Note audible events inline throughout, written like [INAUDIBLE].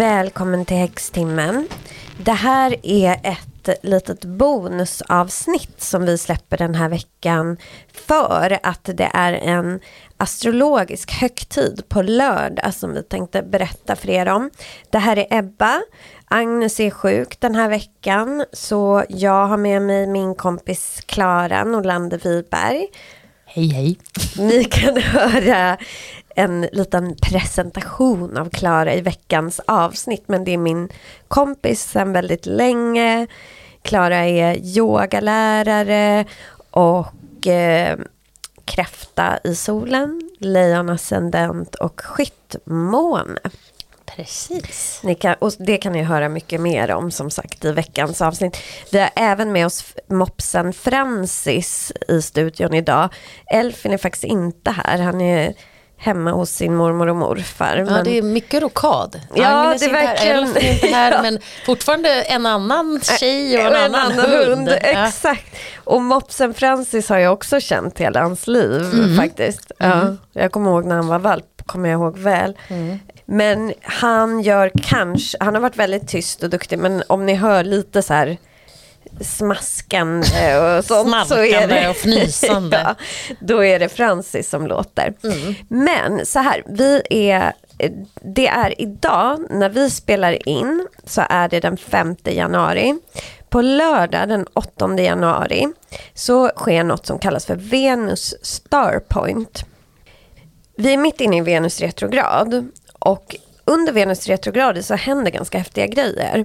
Välkommen till Häxtimmen. Det här är ett litet bonusavsnitt som vi släpper den här veckan för att det är en astrologisk högtid på lördag som vi tänkte berätta för er om. Det här är Ebba. Agnes är sjuk den här veckan så jag har med mig min kompis Klara Nordlander Wiberg. Hej hej. Ni kan höra en liten presentation av Klara i veckans avsnitt. Men det är min kompis sedan väldigt länge. Klara är yogalärare och eh, kräfta i solen, lejonascendent och skyttmåne. Precis. Kan, och det kan ni höra mycket mer om som sagt i veckans avsnitt. Vi har även med oss mopsen Francis i studion idag. Elfin är faktiskt inte här, han är hemma hos sin mormor och morfar. Ja, men... det är mycket rokad. Ja, det är här, verkligen- Elf är inte här, [LAUGHS] Ja. men fortfarande en annan tjej och en, Och annan, hund. Ja. Exakt. Och mopsen Francis har jag också känt hela hans liv Mm. faktiskt. Ja, jag kommer ihåg när han var valp, kommer jag ihåg väl. Mm. Men han gör kanske, han har varit väldigt tyst och duktig, men om ni hör lite så här smaskande och sånt så är Smalkande det, och [LAUGHS] fnysande. ja, då är det Francis som låter. Mm. Men så här, vi är, det är idag när vi spelar in så är det den 5 januari. På lördag den 8 januari så sker något som kallas för Venus Starpoint. Vi är mitt inne i Venus retrograd och under Venus retrograd så händer ganska häftiga grejer.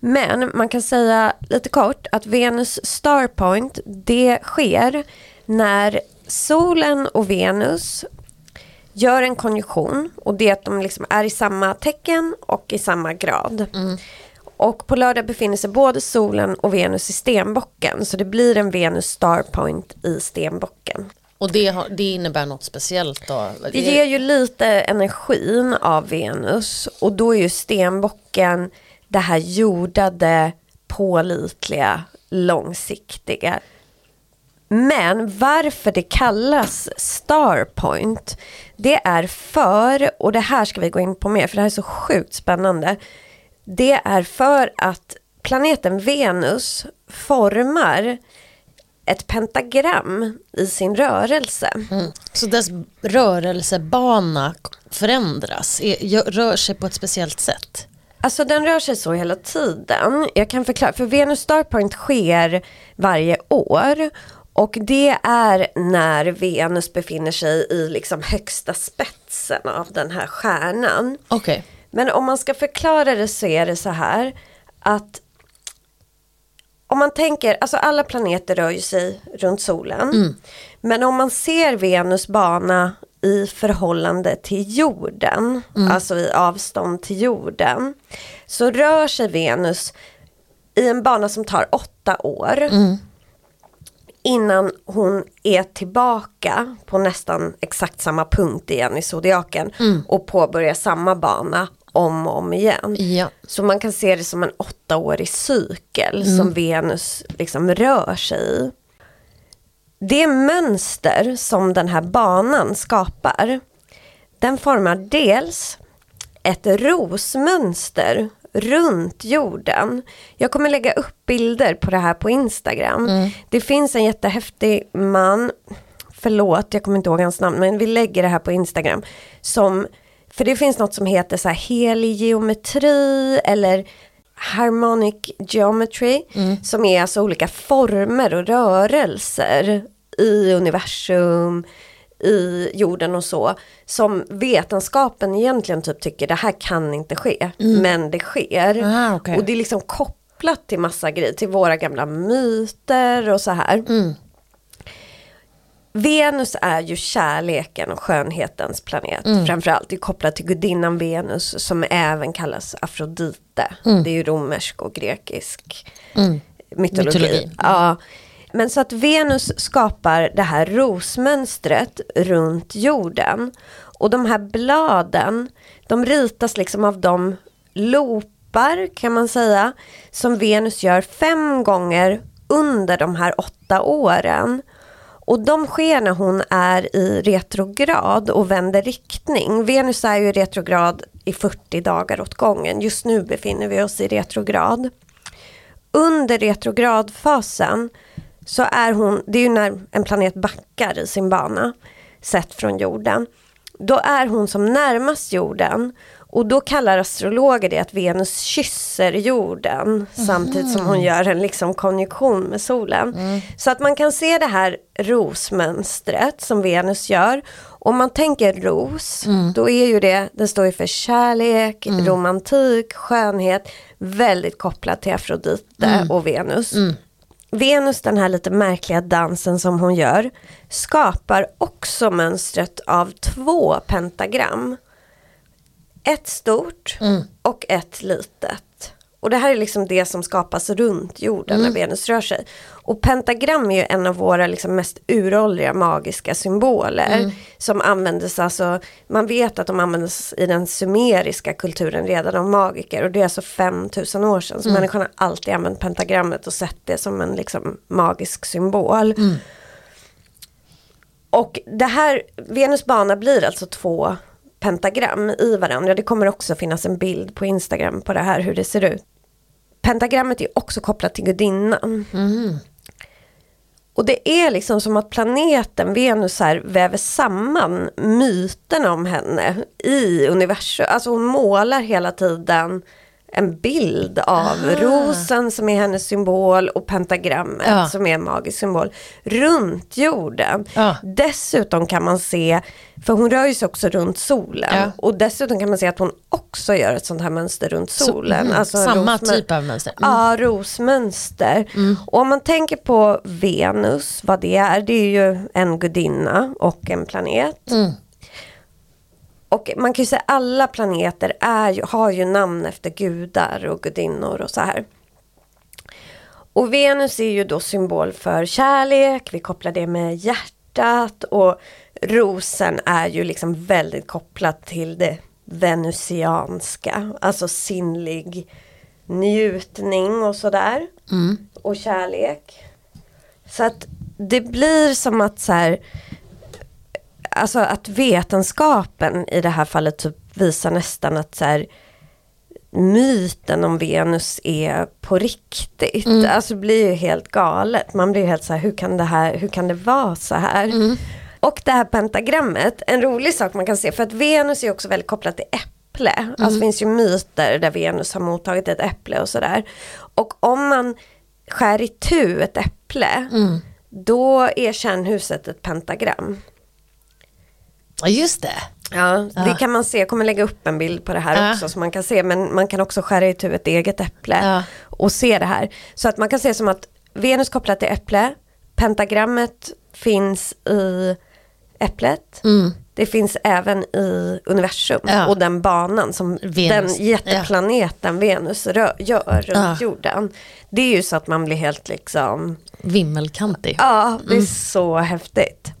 Men man kan säga lite kort att Venus Starpoint det sker när solen och Venus gör en konjunktion och det är att de liksom är i samma tecken och i samma grad. Och på lördag befinner sig både solen och Venus i stenbocken så det blir en Venus Starpoint i stenbocken. Och det, har, det innebär något speciellt då? Det ger ju lite energin av Venus och då är ju stenbocken det här jordade, pålitliga, långsiktiga. Men varför det kallas Starpoint, det är för, och det här ska vi gå in på mer för det här är så sjukt spännande. Det är för att planeten Venus formar ett pentagram i sin rörelse. Mm. Så dess rörelsebana förändras, rör sig på ett speciellt sätt? Alltså den rör sig så hela tiden. Jag kan förklara, för Venus Starpoint sker varje år. Och det är när Venus befinner sig i liksom högsta spetsen av den här stjärnan. Okej. Men om man ska förklara det så är det så här att om man tänker, alltså alla planeter rör ju sig runt solen. Men om man ser Venus bana i förhållande till jorden, alltså i avstånd till jorden, så rör sig Venus i en bana som tar åtta år. Innan hon är tillbaka på nästan exakt samma punkt igen i zodiaken och påbörjar samma bana om och om igen. Ja. Så man kan se det som en åttaårig cykel som Venus liksom rör sig i. Det mönster som den här banan skapar, den formar dels ett rosmönster runt jorden. Jag kommer lägga upp bilder på det här på Instagram. Det finns en jättehäftig man, förlåt jag kommer inte ihåg hans namn, men vi lägger det här på Instagram. Som, för det finns något som heter så här helig geometri eller harmonic geometry. Som är alltså olika former och rörelser i universum, i jorden och så. Som vetenskapen egentligen typ tycker det här kan inte ske. Men det sker. Ah, okej. Och det är liksom kopplat till massa grejer, till våra gamla myter och så här. Venus är ju kärleken och skönhetens planet. Framförallt det är kopplat till gudinnan Venus som även kallas Afrodite. Det är ju romersk och grekisk mytologi. Mytologi. Ja. Men så att Venus skapar det här rosmönstret runt jorden. Och de här bladen, de ritas liksom av de loopar kan man säga. Som Venus gör fem gånger under de här åtta åren. Och de sker när hon är i retrograd och vänder riktning. Venus är ju i retrograd i 40 dagar åt gången. Just nu befinner vi oss i retrograd. Under retrogradfasen så är hon, det är ju när en planet backar i sin bana sett från jorden. Då är hon som närmast jorden och då kallar astrologer det att Venus kysser jorden mm. samtidigt som hon gör en liksom konjunktion med solen. Mm. Så att man kan se det här rosmönstret som Venus gör. Om man tänker ros, mm. då är ju det, den står ju för kärlek, mm. romantik, skönhet, väldigt kopplat till Afrodite mm. och Venus. Mm. Venus, den här lite märkliga dansen som hon gör, skapar också mönstret av två pentagram. Ett stort mm. och ett litet. Och det här är liksom det som skapas runt jorden mm. när Venus rör sig. Och pentagram är ju en av våra liksom mest uråldriga magiska symboler. Mm. Som användes, alltså, man vet att de användes i den sumeriska kulturen redan av magiker. Och det är alltså 5000 år sedan. Så mm. människan har alltid använt pentagrammet och sett det som en liksom, magisk symbol. Mm. Och det här, Venus bana blir alltså två pentagram i varandra. Det kommer också finnas en bild på Instagram på det här hur det ser ut. Pentagrammet är också kopplat till gudinnan. Mm. Och det är liksom som att planeten Venus här väver samman myterna om henne i universum. Alltså hon målar hela tiden en bild av Aha. rosen som är hennes symbol och pentagrammet ja. som är en magisk symbol runt jorden. Ja. Dessutom kan man se, för hon rör sig också runt solen och dessutom kan man se att hon också gör ett sånt här mönster runt solen. Så, mm, alltså samma typ av mönster? Mm. Ja, rosmönster. Mm. Och om man tänker på Venus, vad det är, det är ju en gudinna och en planet. Mm. Och man kan ju säga alla planeter är har ju namn efter gudar och gudinnor och så här. Och Venus är ju då symbol för kärlek, vi kopplar det med hjärtat och rosen är ju liksom väldigt kopplat till det venusianska, alltså sinnlig njutning och sådär. Mm. Och kärlek. Så att det blir som att så här, alltså att vetenskapen i det här fallet typ visar nästan att så här, myten om Venus är på riktigt. Mm. Alltså det blir ju helt galet. Man blir helt så här, hur kan det här, hur kan det vara så här? Mm. Och det här pentagrammet, en rolig sak man kan se, för att Venus är också väldigt kopplat till äpple. Mm. Alltså det finns ju myter där Venus har mottagit ett äpple och sådär. Och om man skär i tu ett äpple, mm. då är kärnhuset ett pentagram. Ja just det. Ja, ja, det kan man se. Jag kommer lägga upp en bild på det här ja. också så man kan se. Men man kan också skära itu ett eget äpple ja. och se det här. Så att man kan se som att Venus kopplat till äpple, pentagrammet finns i äpplet. Mm. Det finns även i universum och den banan som Venus. den jätteplaneten. Venus rör, gör runt jorden. Det är ju så att man blir helt liksom Vimmelkantig. Ja, det är mm. så häftigt.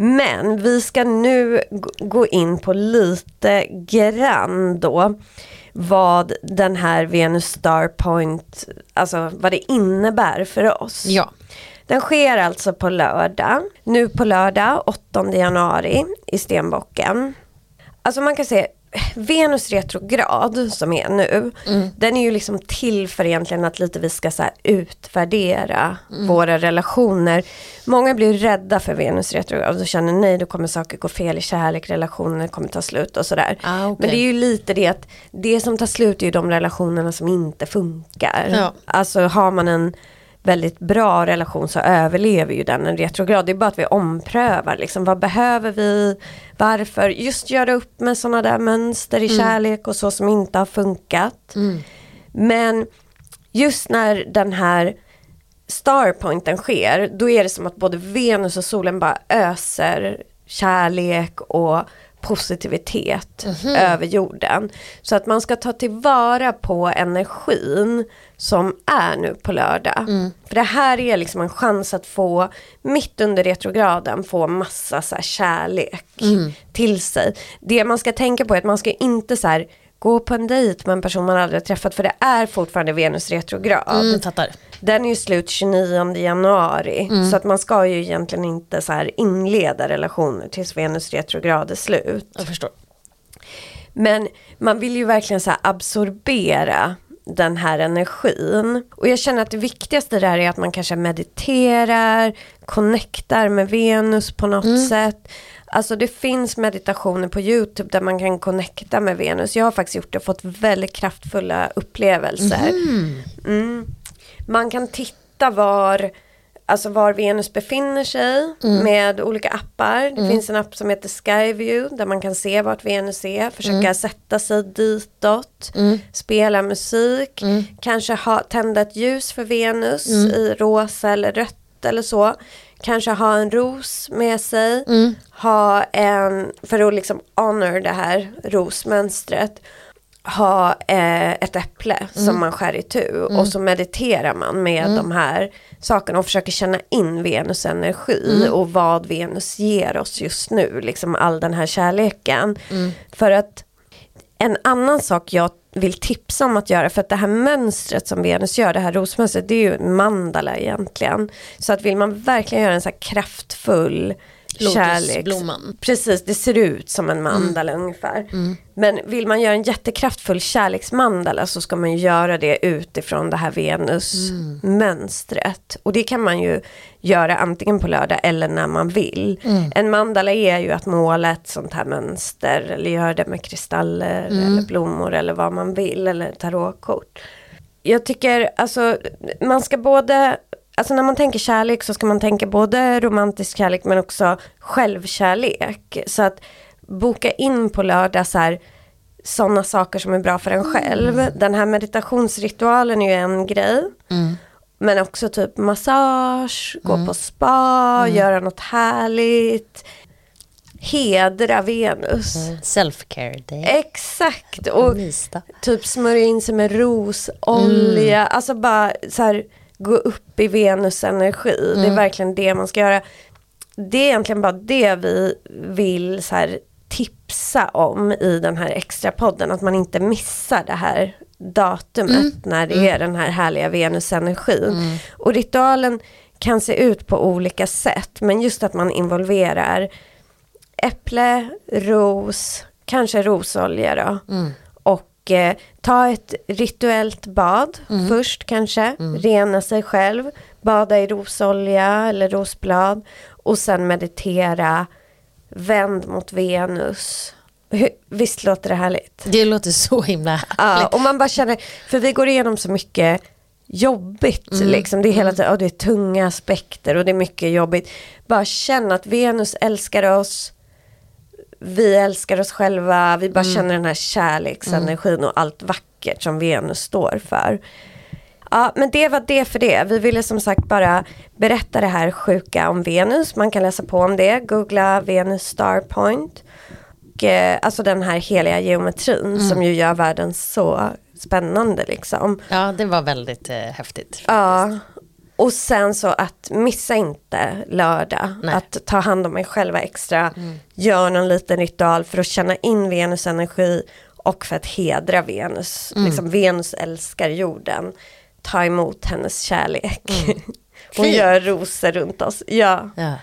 Men vi ska nu gå in på lite grann då vad den här Venus Star Point, alltså vad det innebär för oss. Ja. Den sker alltså på lördag, nu på lördag 8 januari i Stenbocken. Alltså man kan säga Venus retrograd som är nu, mm. den är ju liksom till för egentligen att lite vi ska så utvärdera mm. våra relationer. Många blir rädda för Venus retrograd och känner nej, då kommer saker gå fel i kärlek, relationer kommer ta slut och sådär. Ah, okay. Men det är ju lite det att det som tar slut är ju de relationerna som inte funkar. Ja. Alltså har man en väldigt bra relation så överlever ju den en retrograd. Det är bara att vi omprövar liksom, vad behöver vi, varför, just göra upp med sådana där mönster i mm. kärlek och så som inte har funkat. Mm. Men just när den här starpointen sker, då är det som att både Venus och solen bara öser kärlek och positivitet mm -hmm. över jorden. Så att man ska ta tillvara på energin som är nu på lördag. Mm. För det här är liksom en chans att få, mitt under retrograden, få massa så kärlek mm. till sig. Det man ska tänka på är att man ska inte så här, gå på en dejt med en person man aldrig träffat för det är fortfarande Venus retrograd. Mm. Den är ju slut 29 januari. Så att man ska ju egentligen inte så här inleda relationer tills Venus retrograd är slut. Jag förstår. Men man vill ju verkligen så absorbera den här energin. Och jag känner att det viktigaste där är att man kanske mediterar, connectar med Venus på något sätt. Alltså det finns meditationer på YouTube där man kan connecta med Venus. Jag har faktiskt gjort det och fått väldigt kraftfulla upplevelser. Mm. Man kan titta var, alltså var Venus befinner sig med olika appar. Det finns en app som heter Skyview där man kan se vart Venus är, försöka sätta sig ditåt, spela musik, kanske ha, tända ett ljus för Venus i rosa eller rött eller så. Kanske ha en ros med sig, ha en, för att liksom honor det här rosmönstret, ha eh, ett äpple som man skär i tu och så mediterar man med de här sakerna och försöker känna in Venus energi och vad Venus ger oss just nu, liksom all den här kärleken. För att en annan sak jag vill tipsa om att göra, för att det här mönstret som Venus gör, det här rosmönstret, det är ju mandala egentligen. Så att vill man verkligen göra en så här kraftfull Lotusblomman. Precis, det ser ut som en mandala ungefär. Men vill man göra en jättekraftfull kärleksmandala så ska man göra det utifrån det här Venus-mönstret. Och det kan man ju göra antingen på lördag eller när man vill. En mandala är ju att måla ett sånt här mönster eller göra det med kristaller eller blommor eller vad man vill eller tarotkort. Jag tycker alltså man ska både Alltså när man tänker kärlek så ska man tänka både romantisk kärlek men också självkärlek. Så att boka in på lördag så här sådana saker som är bra för en själv. Den här meditationsritualen är ju en grej. Men också typ massage, gå på spa, göra något härligt. Hedra Venus. Self-care day. Exakt. Och Mysdag. typ smörja in sig med rosolja. Alltså bara så här gå upp i Venus energi. Det är verkligen det man ska göra. Det är egentligen bara det vi vill så här tipsa om i den här extra podden. Att man inte missar det här datumet när det är den här härliga Venus-energin. Och ritualen kan se ut på olika sätt. Men just att man involverar äpple, ros, kanske rosolja då. Och eh, ta ett rituellt bad först kanske, rena sig själv, bada i rosolja eller rosblad och sen meditera, vänd mot Venus. Hur, visst låter det härligt? Det låter så himla [LAUGHS] härligt. Ja, och man bara känner, för vi går igenom så mycket jobbigt liksom. Det är hela tiden, och det är tunga aspekter och det är mycket jobbigt. Bara känna att Venus älskar oss, vi älskar oss själva, vi bara känner den här kärleksenergin och allt vackert som Venus står för. Ja, men det var det för det. Vi ville som sagt bara berätta det här sjuka om Venus. Man kan läsa på om det, googla Venus Star Point. Och, eh, alltså den här heliga geometrin som ju gör världen så spännande liksom. Ja, det var väldigt eh, häftigt. Ja, och sen så att missa inte lördag. Nej. Att ta hand om mig själva extra. Gör någon liten ritual för att känna in Venus energi och för att hedra Venus. Liksom, Venus älskar jorden. Ta emot hennes kärlek. [LAUGHS] Hon Fint. gör rosor runt oss. Ja. Ja.